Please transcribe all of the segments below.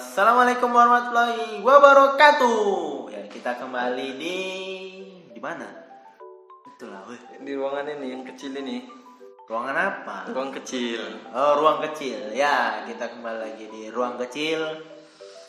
Assalamualaikum warahmatullahi wabarakatuh. Ya, kita kembali di di mana? Itulah, weh. di ruangan ini yang kecil ini Ruangan apa? ruang kecil Oh, ruang kecil. Ya, kita kembali lagi di ruang kecil.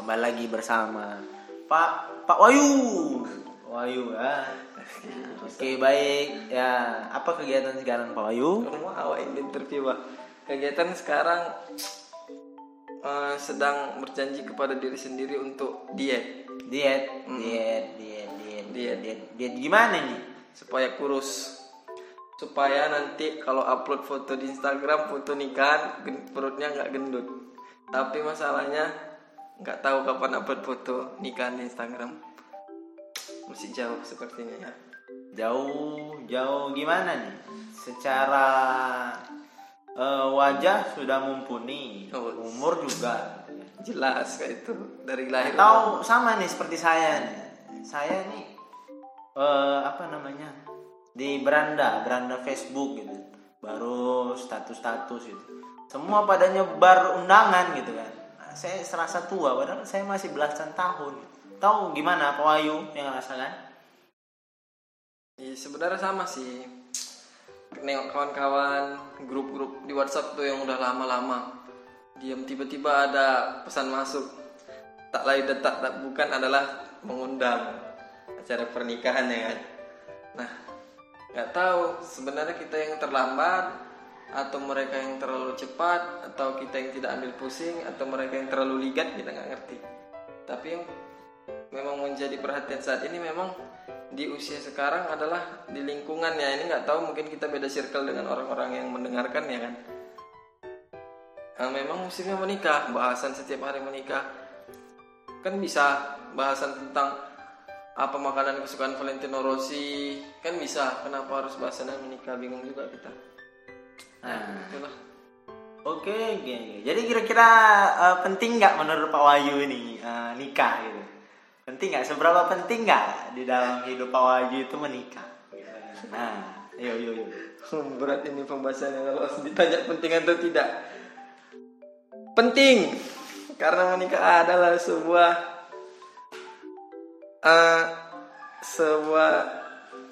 Kembali lagi bersama Pak Pak Wayu. Wayu ya. Oke, baik. Ya, apa kegiatan sekarang Pak Wayu? rumah awak ini interview pak kegiatan sekarang eh, sedang berjanji kepada diri sendiri untuk diet. Diet, diet, diet, diet, Diet. diet, diet. Gimana nih? supaya kurus. Supaya nanti kalau upload foto di Instagram foto nikahan perutnya nggak gendut. Tapi masalahnya nggak tahu kapan upload foto nikahan di Instagram. Masih jauh sepertinya ya. Jauh, jauh gimana nih? Secara eh, wajah sudah mumpuni, Oh. umur juga. jelas kayak itu dari lahir Atau sama nih seperti saya nih. Saya nih eh, apa namanya? Di beranda, beranda Facebook gitu. Baru status-status gitu. Semua pada nyebar undangan gitu kan. Nah, saya serasa tua padahal saya masih belasan tahun. Tahu gimana Pak Wayu yang rasakan? Iya sebenarnya sama sih. Nengok kawan-kawan grup-grup di WhatsApp tuh yang udah lama-lama. Diam tiba-tiba ada pesan masuk. Tak lain dan tak, tak bukan adalah mengundang acara pernikahan ya kan. Nah, nggak tahu sebenarnya kita yang terlambat atau mereka yang terlalu cepat atau kita yang tidak ambil pusing atau mereka yang terlalu ligat kita nggak ngerti. Tapi yang memang menjadi perhatian saat ini memang di usia sekarang adalah di lingkungan ya. Ini nggak tahu mungkin kita beda circle dengan orang-orang yang mendengarkan ya kan. Nah, memang musimnya menikah bahasan setiap hari menikah. Kan bisa bahasan tentang apa makanan kesukaan Valentino Rossi. Kan bisa kenapa harus bahasannya menikah? Bingung juga kita. Nah, itulah. Oke, oke. Jadi kira-kira eh, penting nggak menurut Pak Wahyu ini eh, nikah gitu? Penting nggak? Seberapa penting nggak di dalam hidup Pak Wahyu itu menikah? Nah, yuk, yuk, yuk. berat ini pembahasannya kalau ditanya penting atau tidak penting karena menikah adalah sebuah eh, sebuah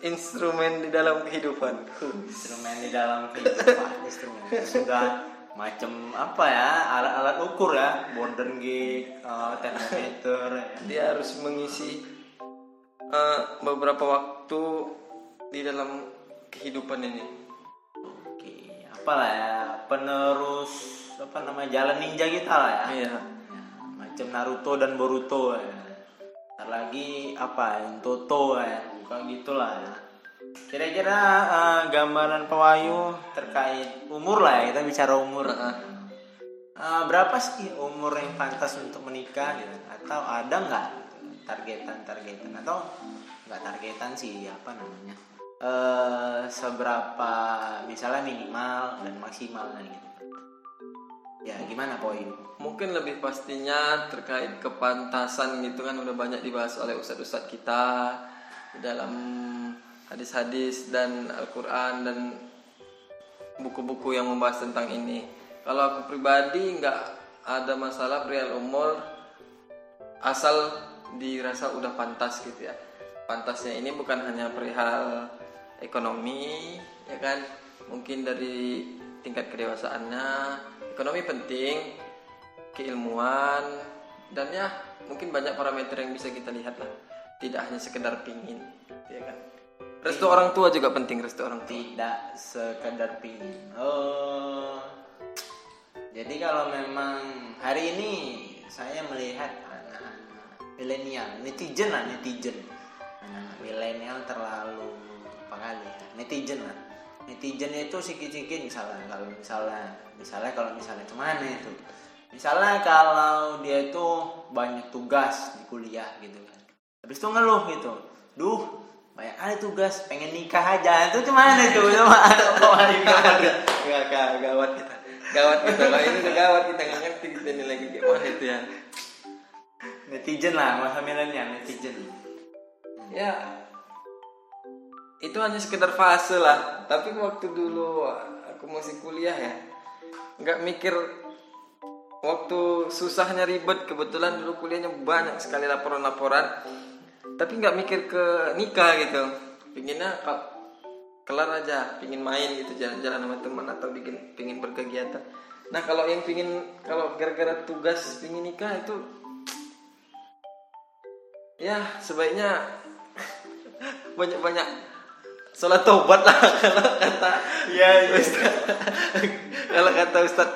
instrumen di dalam kehidupan Instrumen di dalam kehidupan, instrumen sudah macam apa ya alat-alat ukur ya border gauge, eh, termometer ya. dia harus mengisi eh, beberapa waktu di dalam kehidupan ini Oke, apalah ya penerus apa namanya jalan ninja kita lah ya. iya macam Naruto dan Boruto ya. Ntar lagi apa Toto ya, bukan gitulah ya. Kira-kira eh, gambaran Pak Wahyu terkait umur lah ya, kita bicara umur. Eh, berapa sih umur yang pantas untuk menikah gitu? Atau ada nggak targetan-targetan atau nggak targetan sih apa namanya? eh seberapa misalnya minimal dan maksimal gitu. Ya gimana Wahyu? Mungkin lebih pastinya terkait kepantasan gitu kan udah banyak dibahas oleh ustadz-ustadz kita dalam hadis-hadis dan Al-Quran dan buku-buku yang membahas tentang ini. Kalau aku pribadi nggak ada masalah perihal umur asal dirasa udah pantas gitu ya. Pantasnya ini bukan hanya perihal ekonomi ya kan, mungkin dari tingkat kedewasaannya. Ekonomi penting, keilmuan dan ya mungkin banyak parameter yang bisa kita lihat lah tidak hanya sekedar pingin ya kan restu orang tua juga penting restu orang tua. Tidak sekedar pingin. Oh, jadi kalau memang hari ini saya melihat anak-anak milenial, netizen lah netizen, anak milenial terlalu apa kali ya, netizen lah. Netizen itu sikit-sikit misalnya kalau misalnya misalnya kalau misalnya ke mana itu. Misalnya kalau dia itu banyak tugas di kuliah gitu kan. Habis itu ngeluh gitu. Duh banyak ada tugas pengen nikah aja. Itu cuman itu? Cuma ada apa? Gak, gawat kita. Gawat kita. Kalau ini gawat kita nggak ngerti kita ini lagi gimana itu ya. Netizen lah masa milenial netizen. Ya itu hanya sekedar fase lah. Tapi waktu dulu aku masih kuliah ya nggak mikir waktu susahnya ribet. Kebetulan dulu kuliahnya banyak sekali laporan-laporan tapi nggak mikir ke nikah gitu. Pinginnya kalau kelar aja pingin main gitu jalan-jalan sama teman atau bikin pingin berkegiatan. Nah kalau yang pingin kalau gara-gara tugas pingin nikah itu ya sebaiknya banyak-banyak sholat tobat lah kalau kata Iya, iya. Ustaz- kalau kata Ustaz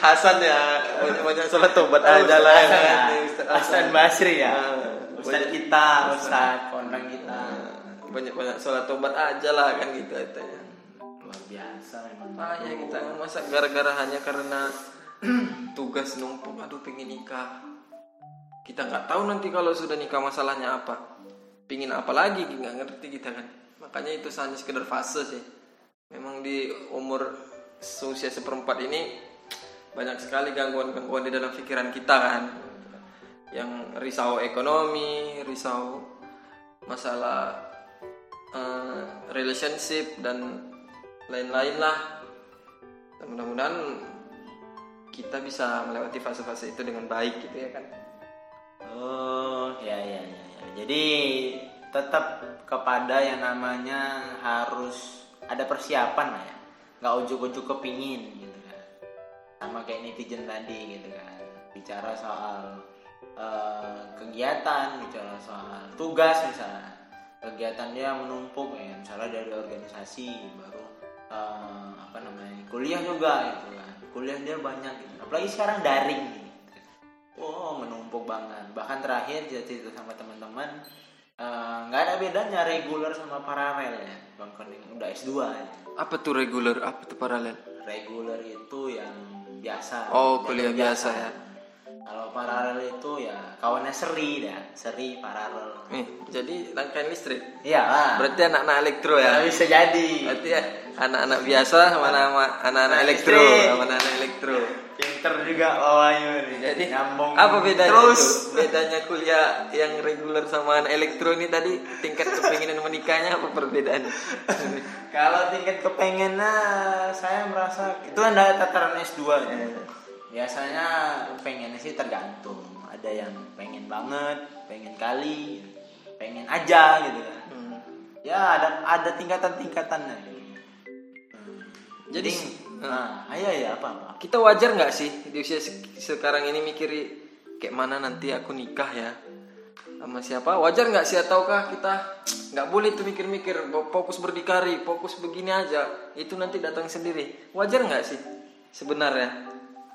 Hasan ya banyak-banyak sholat tobat aja lah. Ya Ustaz Hasan Basri ya. Nah, Ustaz banyak- kita, Ustaz kondang kita. banyak-banyak sholat tobat aja lah kan gitu katanya Luar biasa memang. ah ya kita masa gara-gara hanya karena tugas numpuk aduh pengen nikah. Kita nggak tahu nanti kalau sudah nikah masalahnya apa. Pingin apa lagi nggak ngerti kita kan. Makanya itu hanya sekedar fase sih. Memang di umur usia seperempat ini banyak sekali gangguan-gangguan di dalam pikiran kita kan yang risau ekonomi risau masalah eh, relationship dan lain-lain lah mudah-mudahan kita bisa melewati fase-fase itu dengan baik gitu ya kan Oh, ya ya ya. ya. Jadi tetap kepada yang namanya harus ada persiapan lah ya. Nggak ujuk-ujuk kepingin gitu kan. Sama kayak netizen tadi gitu kan. Bicara soal eh, kegiatan, bicara soal tugas misalnya. Kegiatan dia menumpuk ya, misalnya dari organisasi baru eh, apa namanya kuliah juga gitu kan. Kuliah dia banyak gitu. Apalagi sekarang daring gitu. Oh menumpuk banget. Bahkan terakhir dia cerita sama teman-teman eh, nggak ada bedanya reguler sama paralel ya. Bang Kening udah S2 ya. apa tuh reguler apa tuh paralel Reguler itu yang biasa. Oh, kuliah biasa ya. Kalau paralel itu ya kawannya seri dah, seri paralel. nih jadi rangkaian listrik Iya lah. berarti anak-anak elektro ya Nggak bisa jadi. berarti ya anak-anak biasa sama anak-anak Anak elektro sama anak-anak elektro Pinter juga bawahnya nih. jadi nyambung. apa bedanya Terus itu? bedanya kuliah yang reguler sama anak elektro ini tadi tingkat kepinginan menikahnya apa perbedaannya Kalau tingkat kepengennya saya merasa itu ada tataran S2 ya. Biasanya pengennya sih tergantung. Ada yang pengen banget, pengen kali, pengen aja gitu kan. Hmm. Ya ada ada tingkatan-tingkatannya. gitu. Hmm. Jadi, nah, ayo ya apa apa. kita wajar nggak sih di usia se- sekarang ini mikiri kayak mana nanti aku nikah ya sama siapa wajar nggak sih ataukah kita nggak boleh tuh mikir-mikir fokus berdikari fokus begini aja itu nanti datang sendiri wajar nggak sih sebenarnya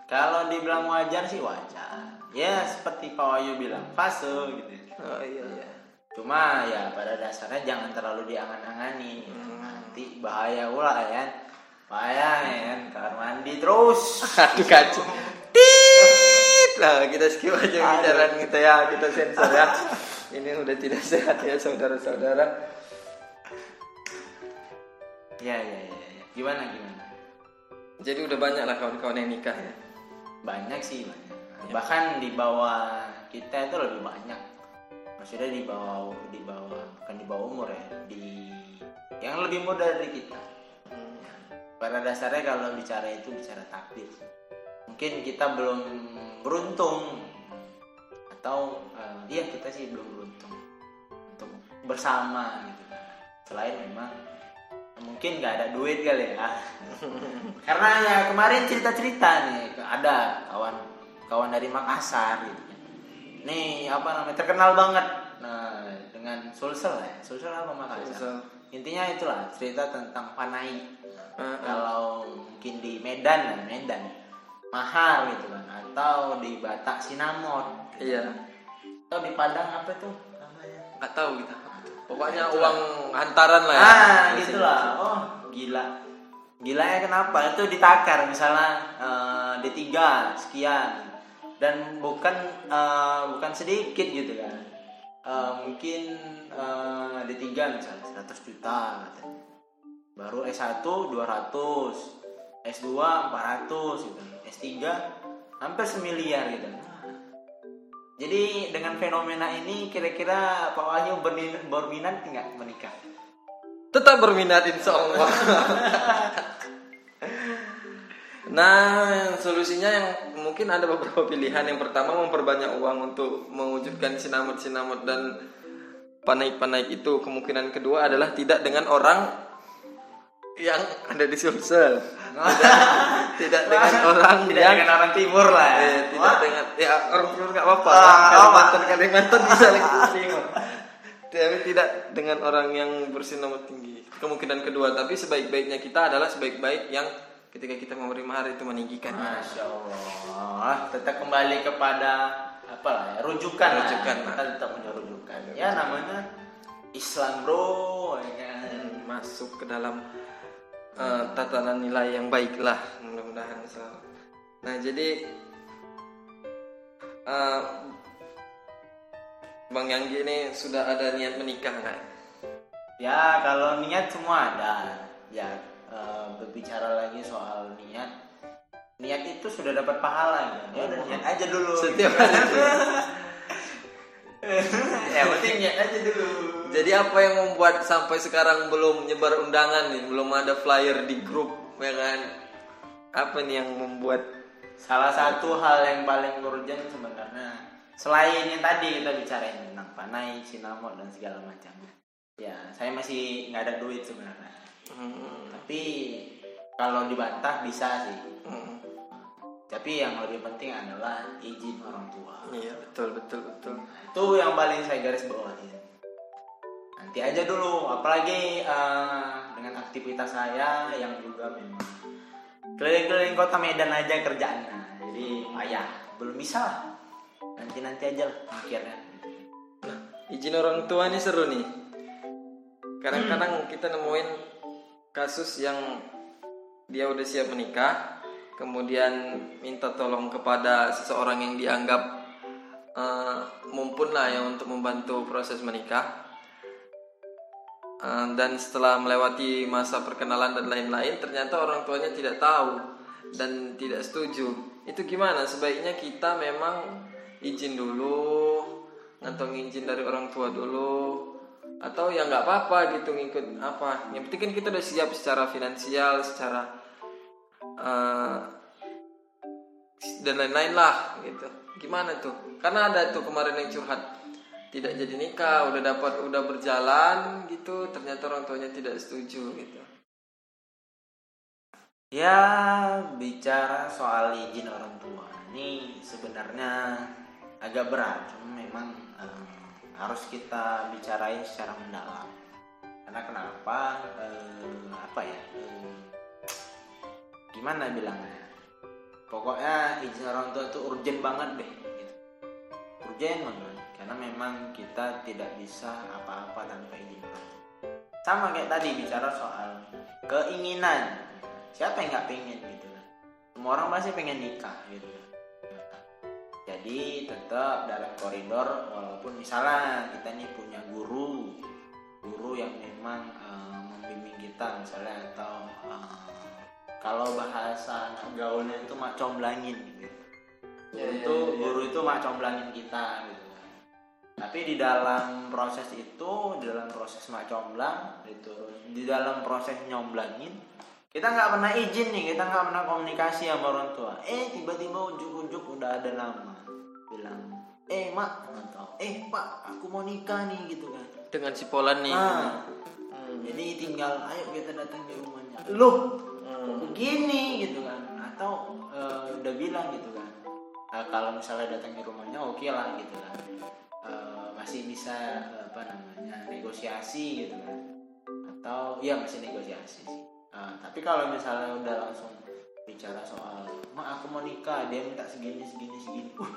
Kalau dibilang wajar sih wajar. Ya seperti Pak Wahyu bilang fase gitu. oh iya iya Cuma ya pada dasarnya jangan terlalu diangan-angani. Nanti bahaya pula ya. Bahaya ya kan. Kamar mandi terus. aduh kacau tit lah kita skip aja pembicaraan kita ya kita sensor ya ini udah tidak sehat ya saudara-saudara ya ya ya. ya. Gimana gimana? jadi udah banyak lah kawan-kawan yang nikah ya Banyak sih banyak. Bahkan di bawah kita itu lebih banyak. Maksudnya di bawah di bawah bukan di bawah umur ya. Di yang lebih muda dari kita. Pada dasarnya kalau bicara itu bicara takdir. Mungkin kita belum beruntung atau eh, iya kita sih belum beruntung untuk bersama gitu. Selain memang mungkin nggak ada duit kali ya. Karena ya kemarin cerita-cerita nih ada kawan kawan dari Makassar gitu. kan. Nih apa namanya terkenal banget. Nah dengan Sulsel ya. Sulsel apa Makassar? Sulsel. Intinya itulah cerita tentang Panai. Heeh. Kalau mungkin di Medan kan Medan mahal gitu kan atau di Batak Sinamon iya atau di Padang apa tuh namanya nggak tahu kita pokoknya uang hantaran lah ya. Ah gitulah. Oh gila. Gila ya kenapa? Itu ditakar misalnya eh, D3 sekian. Dan bukan eh, bukan sedikit gitu kan. Eh, mungkin eh, D3 misalnya 100 juta katanya. baru S1 200 S2 400 gitu. S3 hampir semiliar gitu jadi dengan fenomena ini kira-kira Pak Wahyu berminat, nggak menikah? tetap berminat insya Allah nah solusinya yang mungkin ada beberapa pilihan. Yang pertama memperbanyak uang untuk mewujudkan sinamut-sinamut dan panaik-panaik itu. Kemungkinan kedua adalah tidak dengan orang yang ada di Sulsel. Tidak, tidak dengan orang Tidak yang dengan orang timur lah. Eh, tidak Wah. dengan ya orang timur nggak apa-apa. Ah, Kalimantan Kalimantan bisa lagi timur. Tapi tidak dengan orang yang bersinama tinggi. Kemungkinan kedua, tapi sebaik-baiknya kita adalah sebaik-baik yang ketika kita memberi mahar itu meninggikan. Masya Allah. Tetap kembali kepada apa lah ya, rujukan. lah. Rujukan, Kita tetap punya rujukan. Ya namanya Islam bro. Ya kan? Masuk ke dalam eh, tatanan nilai yang baik lah, mudah-mudahan selalu. Nah jadi eh, Bang Yanggi ini sudah ada niat menikah nggak? Ya kalau niat semua ada. Ya eh, berbicara lagi soal niat. Niat itu sudah dapat pahala ya. Ya udah niat aja dulu. Setiap hari. ya penting niat aja dulu. Jadi apa yang membuat sampai sekarang belum nyebar undangan nih, belum ada flyer di grup, ya kan? Apa nih yang membuat Salah satu hal yang paling urgent sebenarnya selain yang tadi kita bicarain tentang panai, sinamot dan segala macam. Ya, saya masih nggak ada duit sebenarnya. Hmm, Tapi kalau dibantah bisa sih. hmm, Tapi yang lebih penting adalah izin orang tua. iya betul betul betul. Itu yang paling saya garis bawahi. Nanti aja dulu, apalagi eh, dengan aktivitas saya yang juga memang keliling-keliling kota Medan aja kerjaannya. Jadi ayah belum bisa lah. Nanti-nanti aja lah mikirnya. Izin orang tua nih seru nih. Kadang-kadang kita nemuin kasus yang dia udah siap menikah, kemudian minta tolong kepada seseorang yang dianggap eh, mumpun lah ya untuk membantu proses menikah. Eh, dan setelah melewati masa perkenalan dan lain-lain, ternyata orang tuanya tidak tahu dan tidak setuju. Itu gimana? Sebaiknya kita memang izin dulu, ngantong izin dari orang tua dulu, atau ya nggak apa-apa gitu ngikut apa. Yang penting kan kita udah siap secara finansial, secara eh, dan lain-lain lah gitu. Gimana tuh? Karena ada tuh kemarin yang curhat tidak jadi nikah, udah dapat udah berjalan gitu, ternyata orang tuanya tidak setuju gitu. Ya bicara soal izin orang tua ini sebenarnya agak berat, memang eh, harus kita bicarain secara mendalam. Karena kenapa? Eh, apa ya? eh, gimana bilangnya? Pokoknya izin orang tua itu urgent banget deh. Gitu. Urgent banget, karena memang kita tidak bisa apa-apa tanpa izin orang. Sama kayak tadi bicara soal keinginan. Siapa yang nggak pengen gitu kan? Semua orang pasti pengen nikah gitu kan. Jadi tetap dalam koridor walaupun misalnya kita nih punya guru guru yang memang eh, membimbing kita misalnya atau eh, kalau bahasa gaulnya itu mak comblangin gitu. Ya, guru ya, itu ya, ya. guru itu mak comblangin kita gitu tapi di dalam proses itu di dalam proses mak comblang itu di dalam proses nyomblangin kita nggak pernah izin nih kita nggak pernah komunikasi sama orang tua. Eh tiba-tiba ujuk-ujuk udah ada nama bilang eh mak atau eh pak aku mau nikah nih gitu kan. Dengan si Polan nih. ah Hmm. jadi tinggal ayo kita datang di rumahnya. Loh Hmm. begini? Gitu kan. Atau eh, udah bilang gitu kan. Eh, kalau misalnya datang di rumahnya oke lah gitu kan masih bisa apa namanya negosiasi gitu kan. Atau ya masih negosiasi sih. Eh, tapi kalau misalnya udah langsung bicara soal mak aku mau nikah dia minta segini segini segini. Uh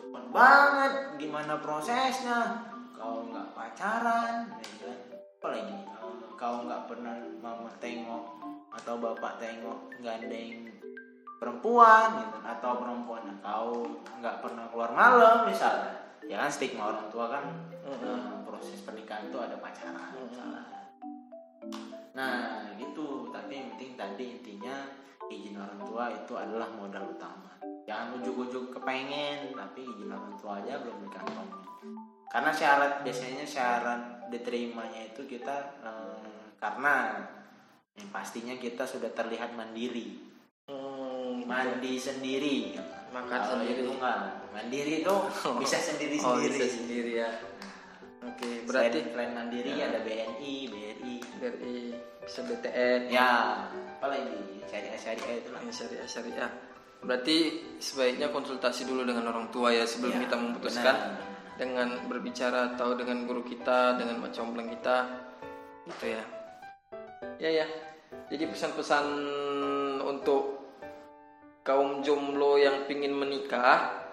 cepat banget. Gimana prosesnya? Kau nggak pacaran? Ya kan? Apalagi eh, kau nggak pernah mama tengok atau bapak tengok gandeng perempuan gitu atau perempuan kau nggak pernah keluar malam misalnya ya kan stigma orang tua kan eh, proses pernikahan itu ada pacaran misalnya. Nah gitu. Tapi yang penting tadi intinya izin orang tua itu adalah modal utama. Jangan ujuk-ujuk kepengen tapi izin orang tua aja belum dikantongin karena syarat biasanya syarat diterimanya itu kita eh, karena yang pastinya kita sudah terlihat mandiri. Hmm, mandi sendiri Makan Kalau sendiri. enggak mandiri itu bisa sendiri Oh, sendiri bisa sendiri ya. Oke, berarti berarti selain mandiri ada BNI BRI dari bisa BTN ya apalagi syariah syariah itu lah yang syariah syariah. Berarti sebaiknya konsultasi dulu dengan orang tua ya sebelum Ya, kita memutuskan benar. dengan berbicara atau dengan guru kita, dengan macombleng kita, gitu ya. Ya ya. Jadi pesan-pesan untuk kaum jomblo yang pingin menikah,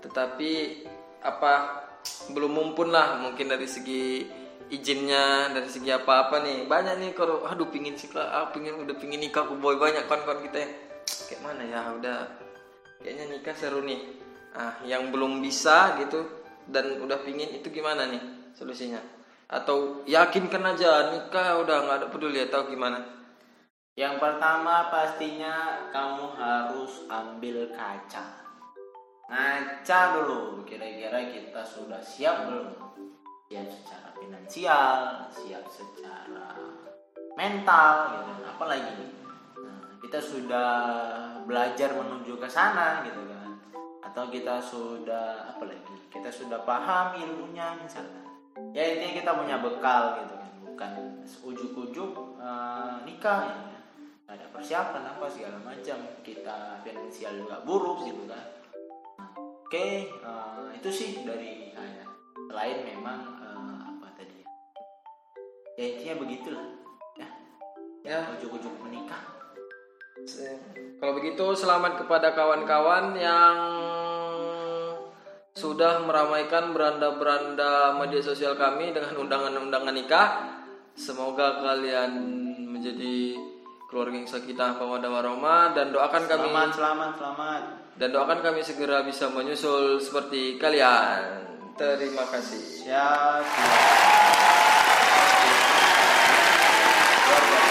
tetapi apa belum mumpun lah mungkin dari segi izinnya dari segi apa-apa nih. Banyak nih kalau aduh pingin sih ah pingin udah pingin nikah aku boy. Banyak kawan-kawan kita kayak mana ya udah kayaknya nikah seru nih. Ah yang belum bisa gitu dan udah pingin itu gimana nih solusinya? Atau yakinkan aja nikah udah nggak ada peduli atau gimana yang pertama pastinya kamu harus ambil kaca. Ngaca dulu kira-kira kita sudah siap belum? Siap secara finansial siap secara mental gitu apalagi nah, kita sudah belajar menuju ke sana gitu kan? Atau kita sudah apa lagi kita sudah paham ilmunya misalnya. Ya intinya kita punya bekal gitu kan? Bukan ujuk-ujuk eh, nikah ya ada persiapan apa segala macam. Kita finansial juga buruk gitu kan. Oke eh, itu sih dari saya. Selain memang eh, apa tadi? Ya intinya begitulah ya. Ya. Ujuk-ujuk menikah. Kalau begitu selamat kepada kawan-kawan yang sudah meramaikan beranda-beranda media sosial kami dengan undangan-undangan nikah. Semoga kalian menjadi keluarga yang kita mawaddah roma dan doakan kami selamat selamat selamat dan doakan kami segera bisa menyusul seperti kalian. Terima kasih. Ya. Siap.